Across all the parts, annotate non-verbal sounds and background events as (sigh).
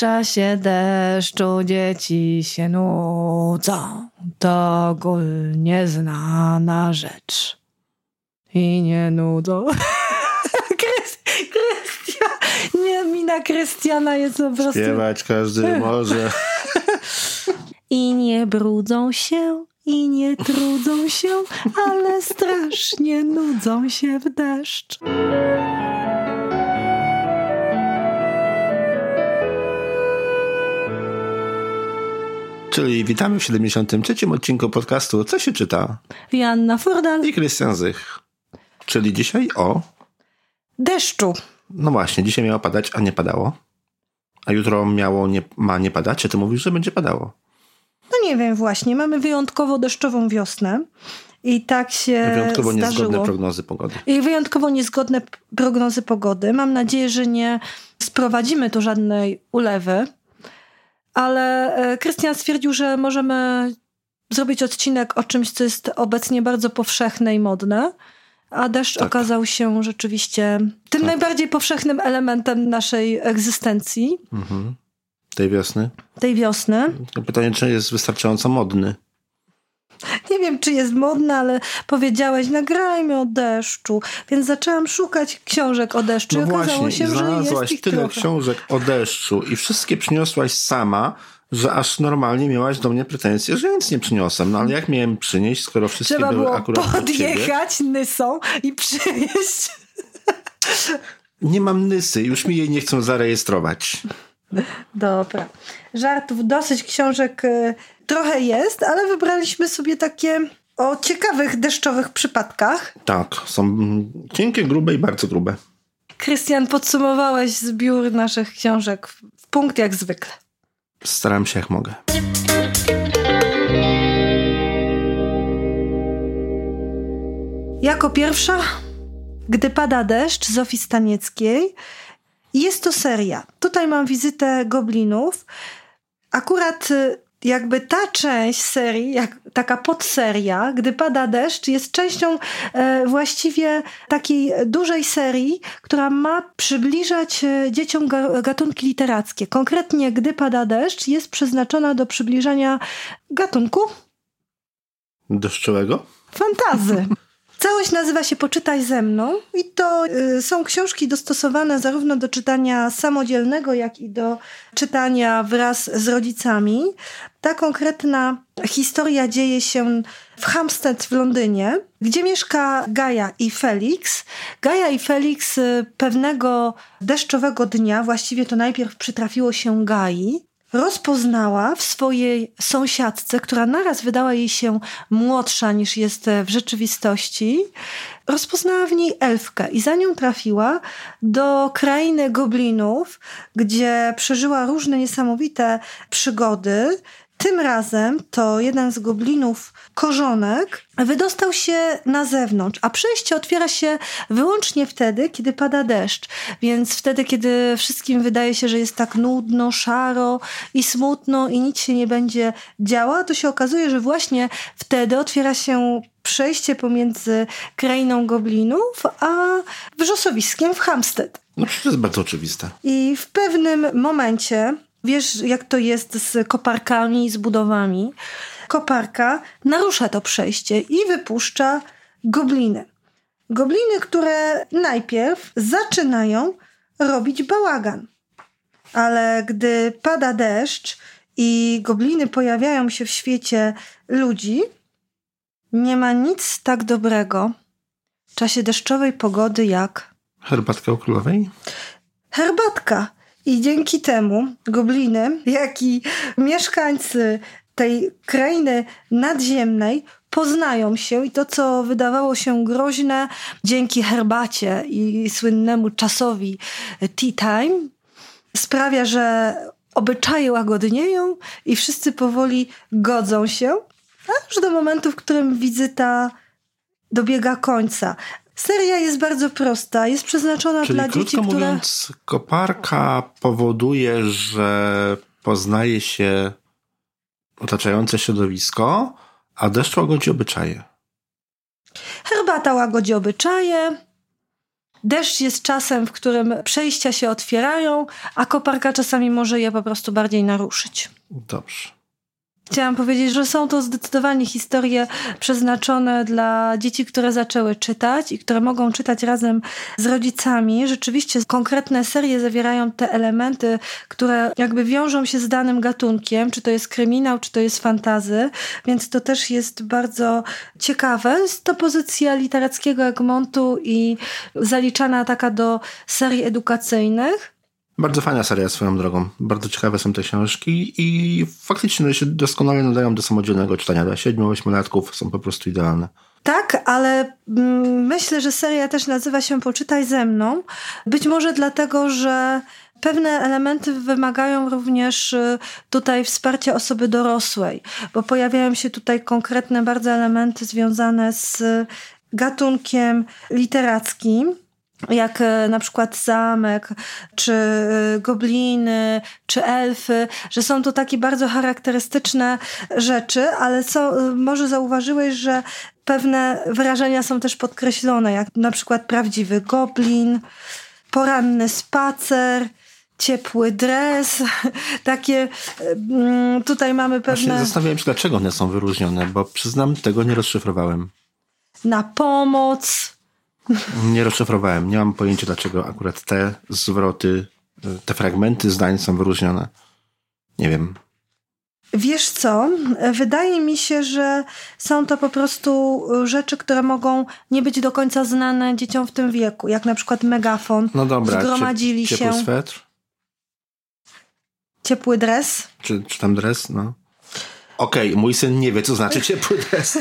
czasie deszczu dzieci się nudzą. To ogólnie znana rzecz. I nie nudzą. (laughs) Krystian, nie, mina Krystiana jest po prostu... Śpiewać każdy może. (laughs) I nie brudzą się, i nie trudzą się, ale strasznie nudzą się w deszcz. Czyli witamy w 73. odcinku podcastu Co się czyta? Joanna Furdal. I Krystian Zych. Czyli dzisiaj o... Deszczu. No właśnie, dzisiaj miało padać, a nie padało. A jutro miało nie, ma nie padać, a ty mówisz, że będzie padało. No nie wiem właśnie, mamy wyjątkowo deszczową wiosnę. I tak się Wyjątkowo zdarzyło. niezgodne prognozy pogody. I wyjątkowo niezgodne prognozy pogody. Mam nadzieję, że nie sprowadzimy tu żadnej ulewy. Ale e, Krystian stwierdził, że możemy zrobić odcinek o czymś, co jest obecnie bardzo powszechne i modne. A deszcz Tak. okazał się rzeczywiście tym Tak. najbardziej powszechnym elementem naszej egzystencji Mhm. Tej wiosny. tej wiosny. Pytanie, czy jest wystarczająco modny. Nie wiem, czy jest modne, ale powiedziałeś, nagrajmy o deszczu. Więc zaczęłam szukać książek o deszczu No i okazało właśnie, się, że jest ich tyle trochę. książek o deszczu i wszystkie przyniosłaś sama, że aż normalnie miałaś do mnie pretensje, że nic nie przyniosłem. No ale jak miałem przynieść, skoro wszystkie Trzeba były było akurat podjechać nysą i przywieźć. Nie mam nysy, już mi jej nie chcą zarejestrować. Dobra. Żartów dosyć, książek y, trochę jest, ale wybraliśmy sobie takie o ciekawych deszczowych przypadkach. Tak, są mm, cienkie, grube i bardzo grube. Krystian, podsumowałeś zbiór naszych książek w punkt jak zwykle. Staram się jak mogę. Jako pierwsza, gdy pada deszcz Zofii Stanieckiej. Jest to seria. Tutaj mam wizytę goblinów. Akurat y, jakby ta część serii, jak taka podseria, gdy pada deszcz, jest częścią e, właściwie takiej dużej serii, która ma przybliżać e, dzieciom ga- gatunki literackie. Konkretnie, gdy pada deszcz, jest przeznaczona do przybliżania gatunku Deszczowego? fantazy. (laughs) Całość nazywa się Poczytaj ze mną i to y, są książki dostosowane zarówno do czytania samodzielnego, jak i do czytania wraz z rodzicami. Ta konkretna historia dzieje się w Hampstead w Londynie, gdzie mieszka Gaja i Felix. Gaja i Felix y, pewnego deszczowego dnia, właściwie to najpierw przytrafiło się Gai, rozpoznała w swojej sąsiadce, która naraz wydała jej się młodsza niż jest w rzeczywistości, rozpoznała w niej elfkę i za nią trafiła do krainy goblinów, gdzie przeżyła różne niesamowite przygody. Tym razem to jeden z goblinów, korzonek, wydostał się na zewnątrz, a przejście otwiera się wyłącznie wtedy, kiedy pada deszcz. Więc wtedy, kiedy wszystkim wydaje się, że jest tak nudno, szaro i smutno i nic się nie będzie działo, to się okazuje, że właśnie wtedy otwiera się przejście pomiędzy krainą goblinów a wrzosowiskiem w Hampstead. No to jest bardzo oczywiste. I w pewnym momencie, wiesz jak to jest z koparkami i z budowami, koparka narusza to przejście i wypuszcza gobliny. Gobliny, które najpierw zaczynają robić bałagan. Ale gdy pada deszcz i gobliny pojawiają się w świecie ludzi, nie ma nic tak dobrego w czasie deszczowej pogody jak Herbatka u królowej? herbatka. I dzięki temu gobliny, jak i mieszkańcy tej krainy nadziemnej poznają się i to, co wydawało się groźne, dzięki herbacie i słynnemu czasowi tea time, sprawia, że obyczaje łagodnieją i wszyscy powoli godzą się, aż do momentu, w którym wizyta dobiega końca. Seria jest bardzo prosta, jest przeznaczona Czyli dla krótko dzieci, które... mówiąc, koparka powoduje, że poznaje się otaczające środowisko, a deszcz łagodzi obyczaje. Herbata łagodzi obyczaje, Deszcz jest czasem, w którym przejścia się otwierają, a koparka czasami może je po prostu bardziej naruszyć. Dobrze. Chciałam powiedzieć, że są to zdecydowanie historie przeznaczone dla dzieci, które zaczęły czytać i które mogą czytać razem z rodzicami. Rzeczywiście konkretne serie zawierają te elementy, które jakby wiążą się z danym gatunkiem, czy to jest kryminał, czy to jest fantazy, więc to też jest bardzo ciekawe. Jest to pozycja literackiego Egmontu i zaliczana taka do serii edukacyjnych. Bardzo fajna seria swoją drogą. Bardzo ciekawe są te książki i faktycznie się doskonale nadają do samodzielnego czytania. Dla 7-8 latków są po prostu idealne. Tak, ale mm, myślę, że seria też nazywa się Poczytaj ze mną. Być może dlatego, że pewne elementy wymagają również y, tutaj wsparcia osoby dorosłej, bo pojawiają się tutaj konkretne bardzo elementy związane z gatunkiem literackim jak e, na przykład zamek, czy e, gobliny, czy elfy, że są to takie bardzo charakterystyczne rzeczy, ale co, e, może zauważyłeś, że pewne wyrażenia są też podkreślone, jak na przykład prawdziwy goblin, poranny spacer, ciepły dres, (laughs) takie mm, tutaj mamy pewne... Właśnie zastanawiałem się, dlaczego one są wyróżnione, bo przyznam, tego nie rozszyfrowałem. Na pomoc, nie rozszyfrowałem. Nie mam pojęcia, dlaczego akurat te zwroty, te fragmenty zdań są wyróżnione. Nie wiem. Wiesz co? Wydaje mi się, że są to po prostu rzeczy, które mogą nie być do końca znane dzieciom w tym wieku, jak na przykład megafon. No dobra, Zgromadzili Cie, ciepły się. swetr? Ciepły dres? Czy, czy tam dres? No. Okej, okay, mój syn nie wie, co znaczy (laughs) ciepły dres.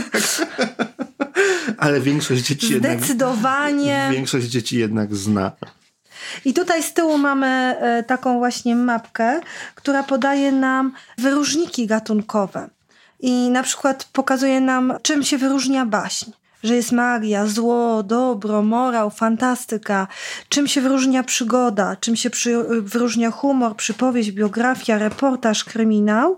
Ale większość dzieci jednak... Zdecydowanie. Większość dzieci jednak zna. I tutaj z tyłu mamy e, taką właśnie mapkę, która podaje nam wyróżniki gatunkowe. I na przykład pokazuje nam, czym się wyróżnia baśń. Że jest magia, zło, dobro, morał, fantastyka. Czym się wyróżnia przygoda, czym się przy, wyróżnia humor, przypowieść, biografia, reportaż, kryminał.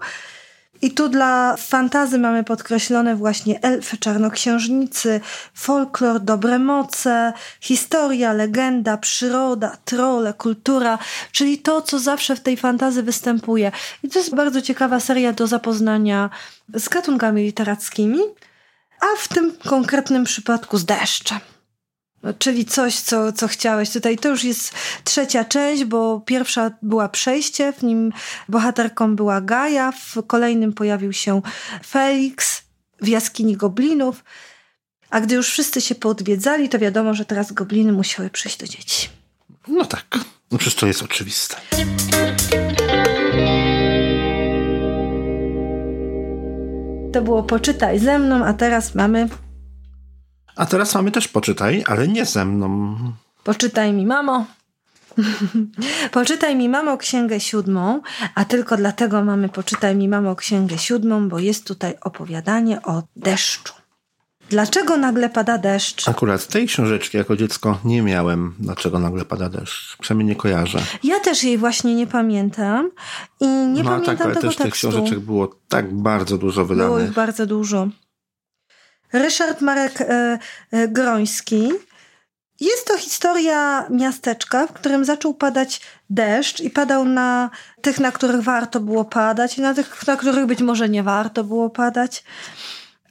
I tu dla fantazy mamy podkreślone właśnie elfy, czarnoksiężnicy, folklor, dobre moce, historia, legenda, przyroda, trole, kultura, czyli to, co zawsze w tej fantazy występuje. I to jest bardzo ciekawa seria do zapoznania z gatunkami literackimi, a w tym konkretnym przypadku z deszczem. No, czyli coś, co, co chciałeś. Tutaj to już jest trzecia część, bo pierwsza była przejście, w nim bohaterką była Gaja, w kolejnym pojawił się Felix w jaskini goblinów. A gdy już wszyscy się poodwiedzali, to wiadomo, że teraz gobliny musiały przyjść do dzieci. No tak, no przecież to jest oczywiste. To było poczytaj ze mną, a teraz mamy a teraz mamy też poczytaj, ale nie ze mną. Poczytaj mi, mamo. (laughs) Poczytaj mi, mamo, księgę siódmą, a tylko dlatego mamy Poczytaj mi, mamo, księgę siódmą, bo jest tutaj opowiadanie o deszczu. Dlaczego nagle pada deszcz? Akurat tej książeczki jako dziecko nie miałem. Dlaczego nagle pada deszcz? Przynajmniej nie kojarzę. Ja też jej właśnie nie pamiętam i nie no, pamiętam tak, ale tego też tekstu. tych książeczek było tak bardzo dużo wydanych. Było ich bardzo dużo. Ryszard Marek e, e, Groński. Jest to historia miasteczka, w którym zaczął padać deszcz i padał na tych, na których warto było padać i na tych, na których być może nie warto było padać.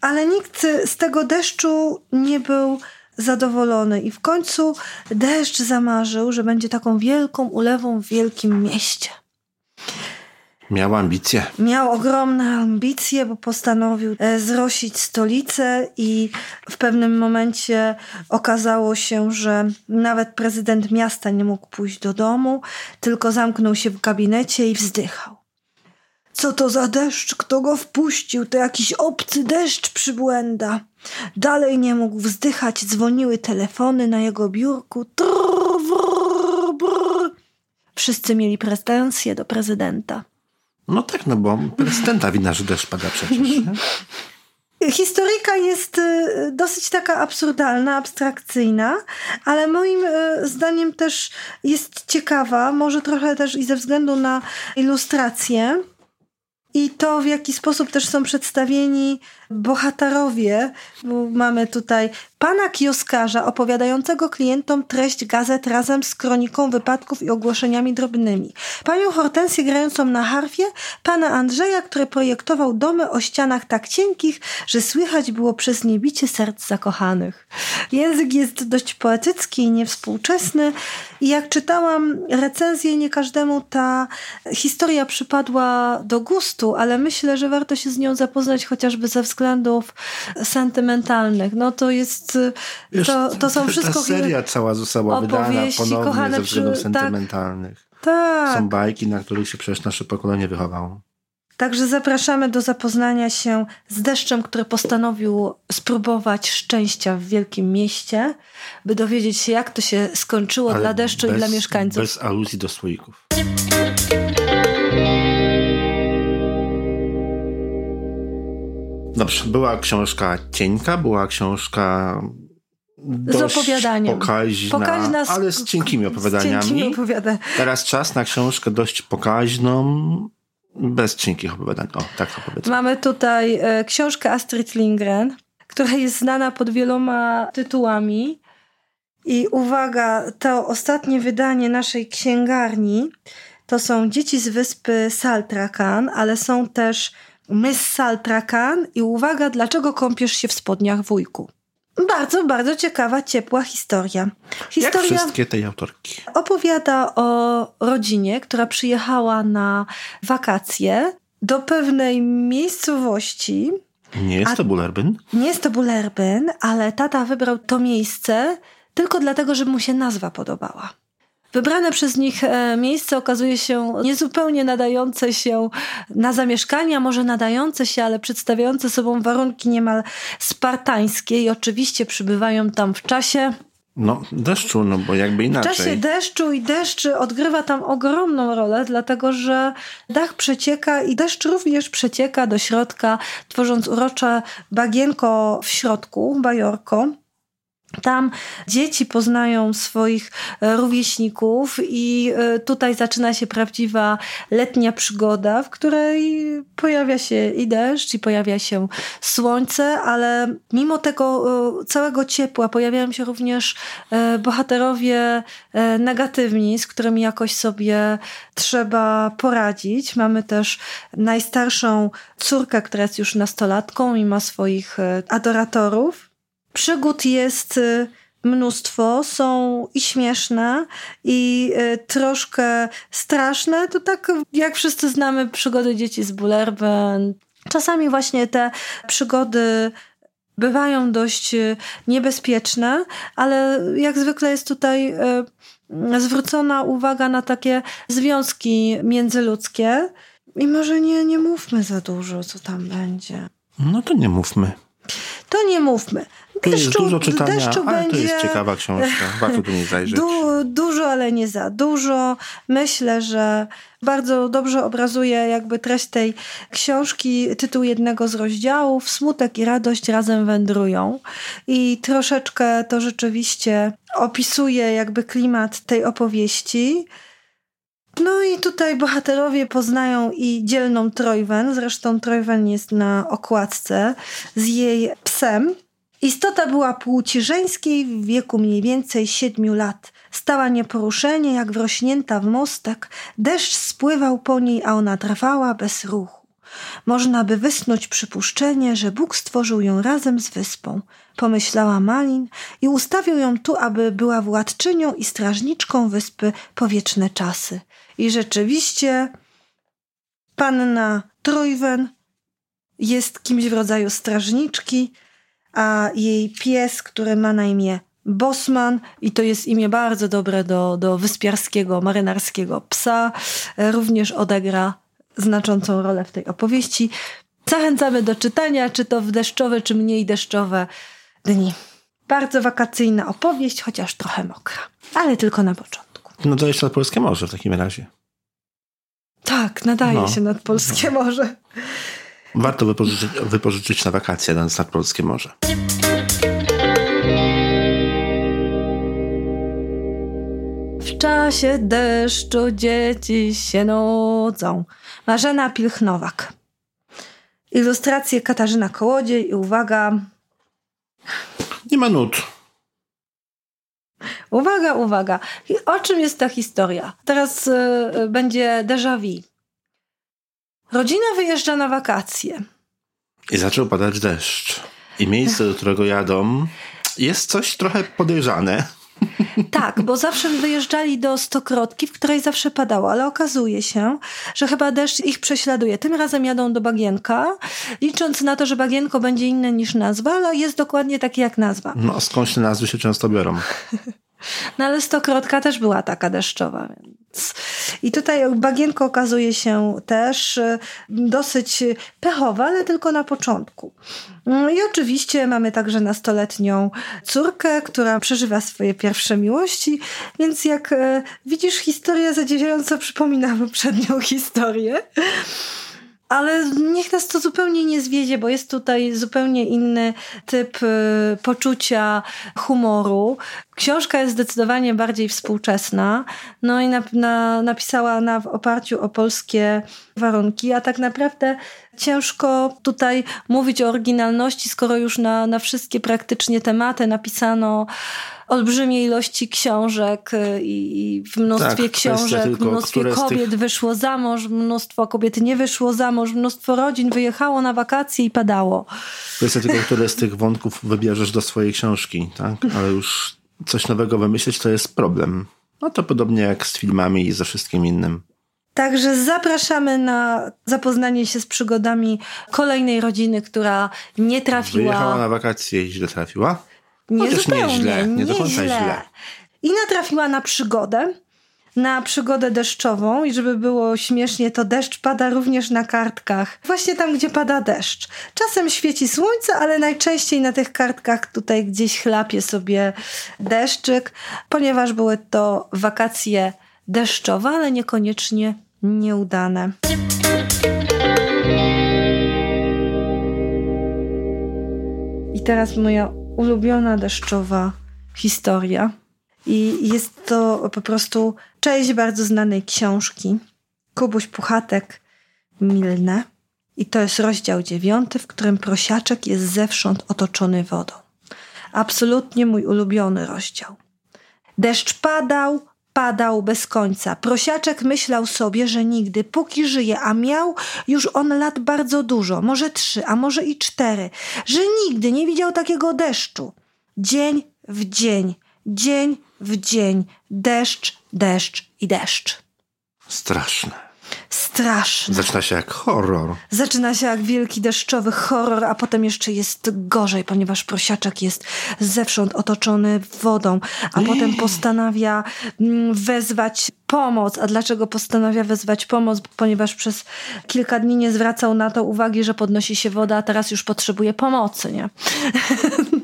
Ale nikt z tego deszczu nie był zadowolony i w końcu deszcz zamarzył, że będzie taką wielką ulewą w wielkim mieście. Miał ambicje. Miał ogromne ambicje, bo postanowił e, zrosić stolicę i w pewnym momencie okazało się, że nawet prezydent miasta nie mógł pójść do domu, tylko zamknął się w gabinecie i wzdychał. Co to za deszcz? Kto go wpuścił? To jakiś obcy deszcz przybłęda. Dalej nie mógł wzdychać, dzwoniły telefony na jego biurku. Trrr, brrr, brrr. Wszyscy mieli pretensje do prezydenta. No tak, no bo prezydenta wina, że deszcz pada przecież. Historyjka jest y, dosyć taka absurdalna, abstrakcyjna, ale moim y, zdaniem też jest ciekawa, może trochę też i ze względu na ilustrację. i to, w jaki sposób też są przedstawieni bohaterowie, bo mamy tutaj pana kioskarza opowiadającego klientom treść gazet razem z kroniką wypadków i ogłoszeniami drobnymi, panią Hortensję grającą na harfie, pana Andrzeja, który projektował domy o ścianach tak cienkich, że słychać było przez nie bicie serc zakochanych. Język jest dość poetycki i niewspółczesny i jak czytałam recenzję, nie każdemu ta historia przypadła do gustu, ale myślę, że warto się z nią zapoznać chociażby ze względów sentymentalnych. No to jest, Wiesz, to, to są ta wszystko... seria cała została wydana opowieści, ponownie kochane ze względów przy- tak. sentymentalnych. Tak. Są bajki, na których się przecież nasze pokolenie wychowało. Także zapraszamy do zapoznania się z deszczem, który postanowił spróbować szczęścia w wielkim mieście, by dowiedzieć się, jak to się skończyło Ale dla deszczu i bez- dla mieszkańców. Bez aluzji do słoików. Dobrze, była książka cieńka, była książka dość opowiadaniem. pokaźna, Pokaźna z- ale z cienkimi Z opowiadaniami. cienkimi opowiada. Teraz czas na książkę dość pokaźną, bez cienkich opowiadań. O, tak to powiedzmy. Mamy tutaj e, książkę Astrid Lindgren, która jest znana pod wieloma tytułami. I uwaga, to ostatnie wydanie naszej księgarni to są Dzieci z wyspy Saltrakan, ale są też Miss Saltrakan i uwaga, dlaczego kąpiesz się w spodniach wujku. Bardzo, bardzo ciekawa, ciepła historia. Jak Historia wszystkie tej autorki. opowiada o rodzinie, która przyjechała na wakacje do pewnej miejscowości. Nie jest to Bullerbyn? Nie jest to Bullerbyn, ale tata wybrał to miejsce tylko dlatego, że mu się nazwa podobała. Wybrane przez nich e, miejsce okazuje się niezupełnie nadające się na zamieszkanie, a może nadające się, ale przedstawiające sobą warunki niemal spartańskie i oczywiście przybywają tam w czasie No, deszczu, no bo jakby w inaczej. czasie deszczu i deszcz odgrywa tam ogromną rolę, dlatego że dach przecieka i deszcz również przecieka do środka, tworząc urocze bagienko w środku, bajorko. Tam dzieci poznają swoich e, rówieśników i e, tutaj zaczyna się prawdziwa letnia przygoda, w której pojawia się i deszcz, i pojawia się słońce, ale mimo tego e, całego ciepła pojawiają się również bohaterowie negatywni, z którymi jakoś sobie trzeba poradzić. Mamy też najstarszą córkę, która jest już nastolatką i ma swoich adoratorów. Przygód jest y, mnóstwo, są i śmieszne, i y, troszkę straszne. To tak jak wszyscy znamy przygody dzieci z Bullerbyn. Czasami właśnie te przygody bywają dość y, niebezpieczne, ale jak zwykle jest tutaj zwrócona uwaga na takie związki międzyludzkie. I może nie, nie mówmy za dużo, co tam będzie. No to nie mówmy. To nie mówmy. Tu jest dużo czytania, deszczu ale będzie to jest ciekawa książka. Warto do niej zajrzeć. du, dużo, ale nie za dużo. Myślę, że bardzo dobrze obrazuje jakby treść tej książki, tytuł jednego z rozdziałów. Smutek i radość razem wędrują. I troszeczkę to rzeczywiście opisuje jakby klimat tej opowieści. No i tutaj bohaterowie poznają i dzielną Trojwen. Zresztą Trojwen jest na okładce z jej psem. Istota była płci żeńskiej w wieku mniej więcej siedmiu lat. Stała nieporuszenie, jak wrośnięta w mostek. Deszcz spływał po niej, a ona trwała bez ruchu. Można by wysnuć przypuszczenie, że Bóg stworzył ją razem z wyspą, pomyślała Malin i ustawił ją tu, aby była władczynią i strażniczką wyspy po wieczne czasy. I rzeczywiście panna Trójwen jest kimś w rodzaju strażniczki, a jej pies, który ma na imię Bosman i to jest imię bardzo dobre do, do wyspiarskiego, marynarskiego psa, e, również odegra znaczącą rolę w tej opowieści. Zachęcamy do czytania, czy to w deszczowe, czy mniej deszczowe dni. Bardzo wakacyjna opowieść, chociaż trochę mokra, ale tylko na początku. No to jeszcze na Polskie Morze w takim razie. Tak, nadaje No. się nad polskie morze. Warto wypożyczyć, wypożyczyć na wakacje na Polskie Morze. W czasie deszczu dzieci się nudzą. Marzena Pilchnowak. Ilustracje Katarzyna Kołodziej i uwaga. Nie ma nut. Uwaga, uwaga. O czym jest ta historia? Teraz y, y, będzie déjà vu. Rodzina wyjeżdża na wakacje. I zaczął padać deszcz. I miejsce, do którego jadą, jest coś trochę podejrzane. Tak, bo zawsze wyjeżdżali do Stokrotki, w której zawsze padało, ale okazuje się, że chyba deszcz ich prześladuje. Tym razem jadą do Bagienka, licząc na to, że Bagienko będzie inne niż nazwa, ale jest dokładnie takie jak nazwa. No, skądś te nazwy się często biorą. (laughs) No ale Stokrotka też była taka deszczowa, więc... I tutaj Bagienko okazuje się też y, dosyć pechowa, ale tylko na początku. Mm, I oczywiście mamy także nastoletnią córkę, która przeżywa swoje pierwsze miłości, więc jak y, widzisz, historia zadziwiająco przypomina poprzednią historię. Ale niech nas to zupełnie nie zwiedzie, bo jest tutaj zupełnie inny typ y, poczucia humoru. Książka jest zdecydowanie bardziej współczesna, no i na, na, napisała ona w oparciu o polskie warunki, a tak naprawdę ciężko tutaj mówić o oryginalności, skoro już na, na wszystkie praktycznie tematy napisano olbrzymie ilości książek y, i w mnóstwie tak, książek, tylko, mnóstwie kobiet tych... wyszło za mąż, mnóstwo kobiet nie wyszło za mąż, mnóstwo rodzin wyjechało na wakacje i padało. Kwestia tylko, które z tych wątków wybierzesz do swojej książki, tak? Ale już coś nowego wymyślić to jest problem. No to podobnie jak z filmami i ze wszystkim innym. Także zapraszamy na zapoznanie się z przygodami kolejnej rodziny, która nie trafiła. Wyjechała na wakacje i źle trafiła? Nie Chociaż zupełnie, nie źle, nie, nie do końca źle. źle. I natrafiła na przygodę, na przygodę deszczową i żeby było śmiesznie, to deszcz pada również na kartkach. Właśnie tam, gdzie pada deszcz. Czasem świeci słońce, ale najczęściej na tych kartkach tutaj gdzieś chlapie sobie deszczyk, ponieważ były to wakacje deszczowe, ale niekoniecznie nieudane. I teraz moja ulubiona deszczowa historia. I jest to po prostu część bardzo znanej książki. Kubuś Puchatek Milne. I to jest rozdział dziewiąty, w którym prosiaczek jest zewsząd otoczony wodą. Absolutnie mój ulubiony rozdział. Deszcz padał, padał bez końca. Prosiaczek myślał sobie, że nigdy, póki żyje, a miał już on lat bardzo dużo, może trzy, a może i cztery, że nigdy nie widział takiego deszczu. Dzień w dzień, dzień w dzień, deszcz, deszcz i deszcz. Straszne straszne. Zaczyna się jak horror. Zaczyna się jak wielki deszczowy horror, a potem jeszcze jest gorzej, ponieważ prosiaczek jest zewsząd otoczony wodą, a potem postanawia mm, wezwać pomoc. A dlaczego postanawia wezwać pomoc? Ponieważ przez kilka dni nie zwracał na to uwagi, że podnosi się woda, a teraz już potrzebuje pomocy, nie? (laughs)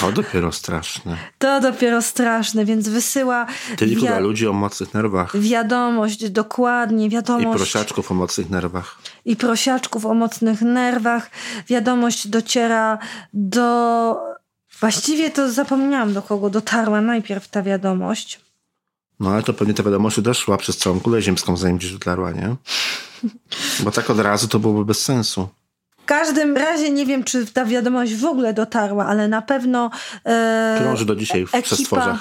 To dopiero straszne. To dopiero straszne, więc wysyła. Tylko dla ludzi o mocnych nerwach. Wiadomość, dokładnie, wiadomość. I prosiaczków o mocnych nerwach. I prosiaczków o mocnych nerwach. Wiadomość dociera do. Właściwie to zapomniałam, do kogo dotarła najpierw ta wiadomość. No ale to pewnie ta wiadomość doszła przez całą kulę ziemską, zanim gdzieś dotarła, nie? Bo tak od razu to byłoby bez sensu każdym razie nie wiem, czy ta wiadomość w ogóle dotarła, ale na pewno e, krąży do dzisiaj w ekipa,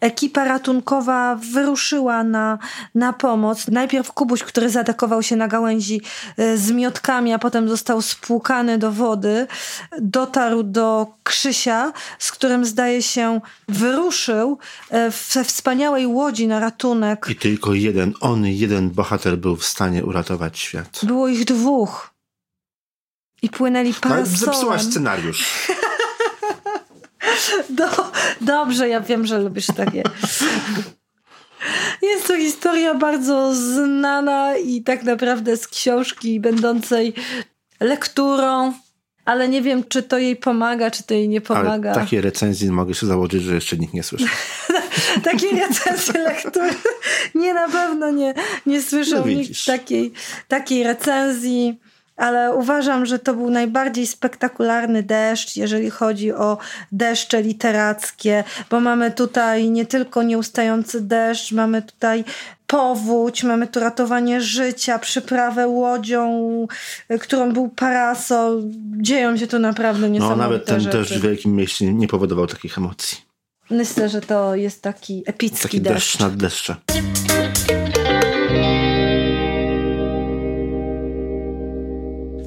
ekipa ratunkowa wyruszyła na, na pomoc. Najpierw Kubuś, który zaatakował się na gałęzi e, z miotkami, a potem został spłukany do wody, dotarł do Krzysia, z którym zdaje się wyruszył e, we wspaniałej łodzi na ratunek. I tylko jeden, on, jeden bohater był w stanie uratować świat. Było ich dwóch. I płynęli parasolem. No, zepsułaś scenariusz. (laughs) Do, dobrze, ja wiem, że lubisz takie. Jest to historia bardzo znana i tak naprawdę z książki będącej lekturą, ale nie wiem, czy to jej pomaga, czy to jej nie pomaga. Ale takie recenzje mogę się założyć, że jeszcze nikt nie słyszy. (laughs) takie recenzje lektury nie, na pewno nie, nie słyszał no nikt takiej, takiej recenzji ale uważam, że to był najbardziej spektakularny deszcz, jeżeli chodzi o deszcze literackie, bo mamy tutaj nie tylko nieustający deszcz, mamy tutaj powódź, mamy tu ratowanie życia, przyprawę łodzią, y, którą był parasol. Dzieją się tu naprawdę No niesamowite nawet ten rzeczy. deszcz w wielkim mieście nie powodował takich emocji. Myślę, że to jest taki epicki Taki deszcz. deszcz nad deszcze.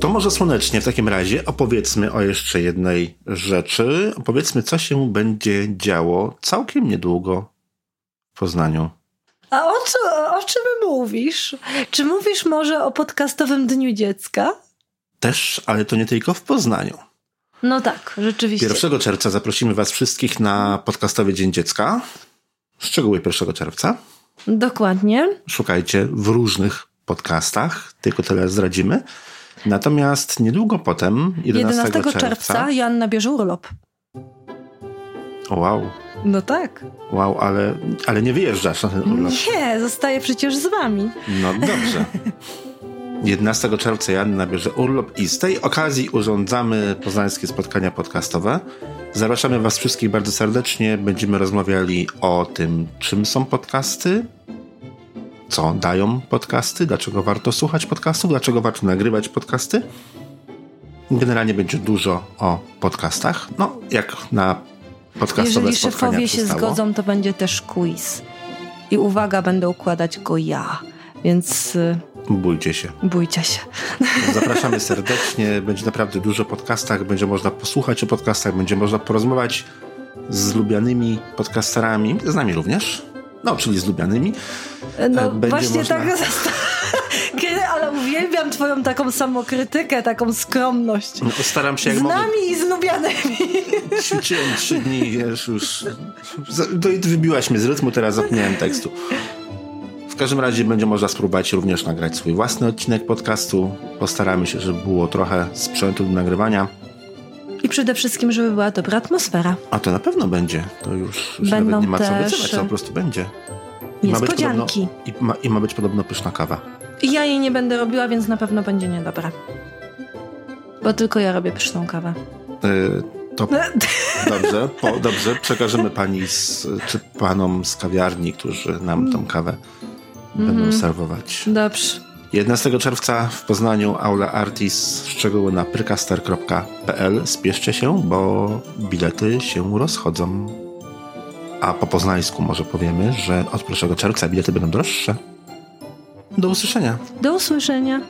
To może słonecznie w takim razie opowiedzmy o jeszcze jednej rzeczy. Opowiedzmy, co się będzie działo całkiem niedługo w Poznaniu. A o, co, o czym mówisz? Czy mówisz może o podcastowym Dniu Dziecka? Też, ale to nie tylko w Poznaniu. No tak, rzeczywiście. 1 czerwca zaprosimy Was wszystkich na podcastowy Dzień Dziecka. Szczegóły 1 czerwca. Dokładnie. Szukajcie w różnych podcastach, tylko tyle zdradzimy. Natomiast niedługo potem, 11, 11 czerwca Joanna bierze urlop. Wow, No tak. wow, ale, ale nie wyjeżdżasz na ten urlop. Nie, zostaje przecież z wami. No dobrze. (laughs) 11 czerwca Joanna bierze urlop i z tej okazji urządzamy poznańskie spotkania podcastowe. Zapraszamy Was wszystkich bardzo serdecznie. Będziemy rozmawiali o tym, czym są podcasty, co dają podcasty, dlaczego warto słuchać podcastów, dlaczego warto nagrywać podcasty. Generalnie będzie dużo o podcastach. No, jak na podcastowe Jeżeli szefowie się przystało. zgodzą, to będzie też quiz. I uwaga, będę układać go ja. Więc y, Bójcie się. bójcie się. (laughs) Zapraszamy serdecznie. Będzie naprawdę dużo podcastach. Będzie można posłuchać o podcastach, będzie można porozmawiać z lubianymi podcasterami, z nami również. No, czyli z lubianymi. No będzie właśnie można- tak (laughs) ale uwielbiam twoją taką samokrytykę, taką skromność. No, Staram się jak Z mogę. nami i z lubianymi. (laughs) Ćwiczyłem trzy dni, wiesz, już. Wybiłaś mnie z rytmu, teraz zapomniałem tekstu. W każdym razie będzie można spróbować również nagrać swój własny odcinek podcastu. Postaramy się, żeby było trochę sprzętu do nagrywania. I przede wszystkim, żeby była dobra atmosfera. A to na pewno będzie. To już, już Będą nawet nie ma co też- obiecywać, to po prostu będzie. I ma być Niespodzianki. podobno- I ma, I ma być podobno pyszna kawa. Ja jej nie będę robiła, więc na pewno będzie niedobra. Bo tylko ja robię pyszną kawę. Yy, to (laughs) dobrze, po, dobrze. Przekażemy pani z, czy panom z kawiarni, którzy nam tą kawę będą Mhm. serwować. Dobrze. 11 czerwca w Poznaniu Aula Artis. Szczegóły na prykaster.pl. Spieszcie się, bo bilety się rozchodzą. A po poznańsku może powiemy, że od 1 czerwca bilety będą droższe. Do usłyszenia. Do usłyszenia.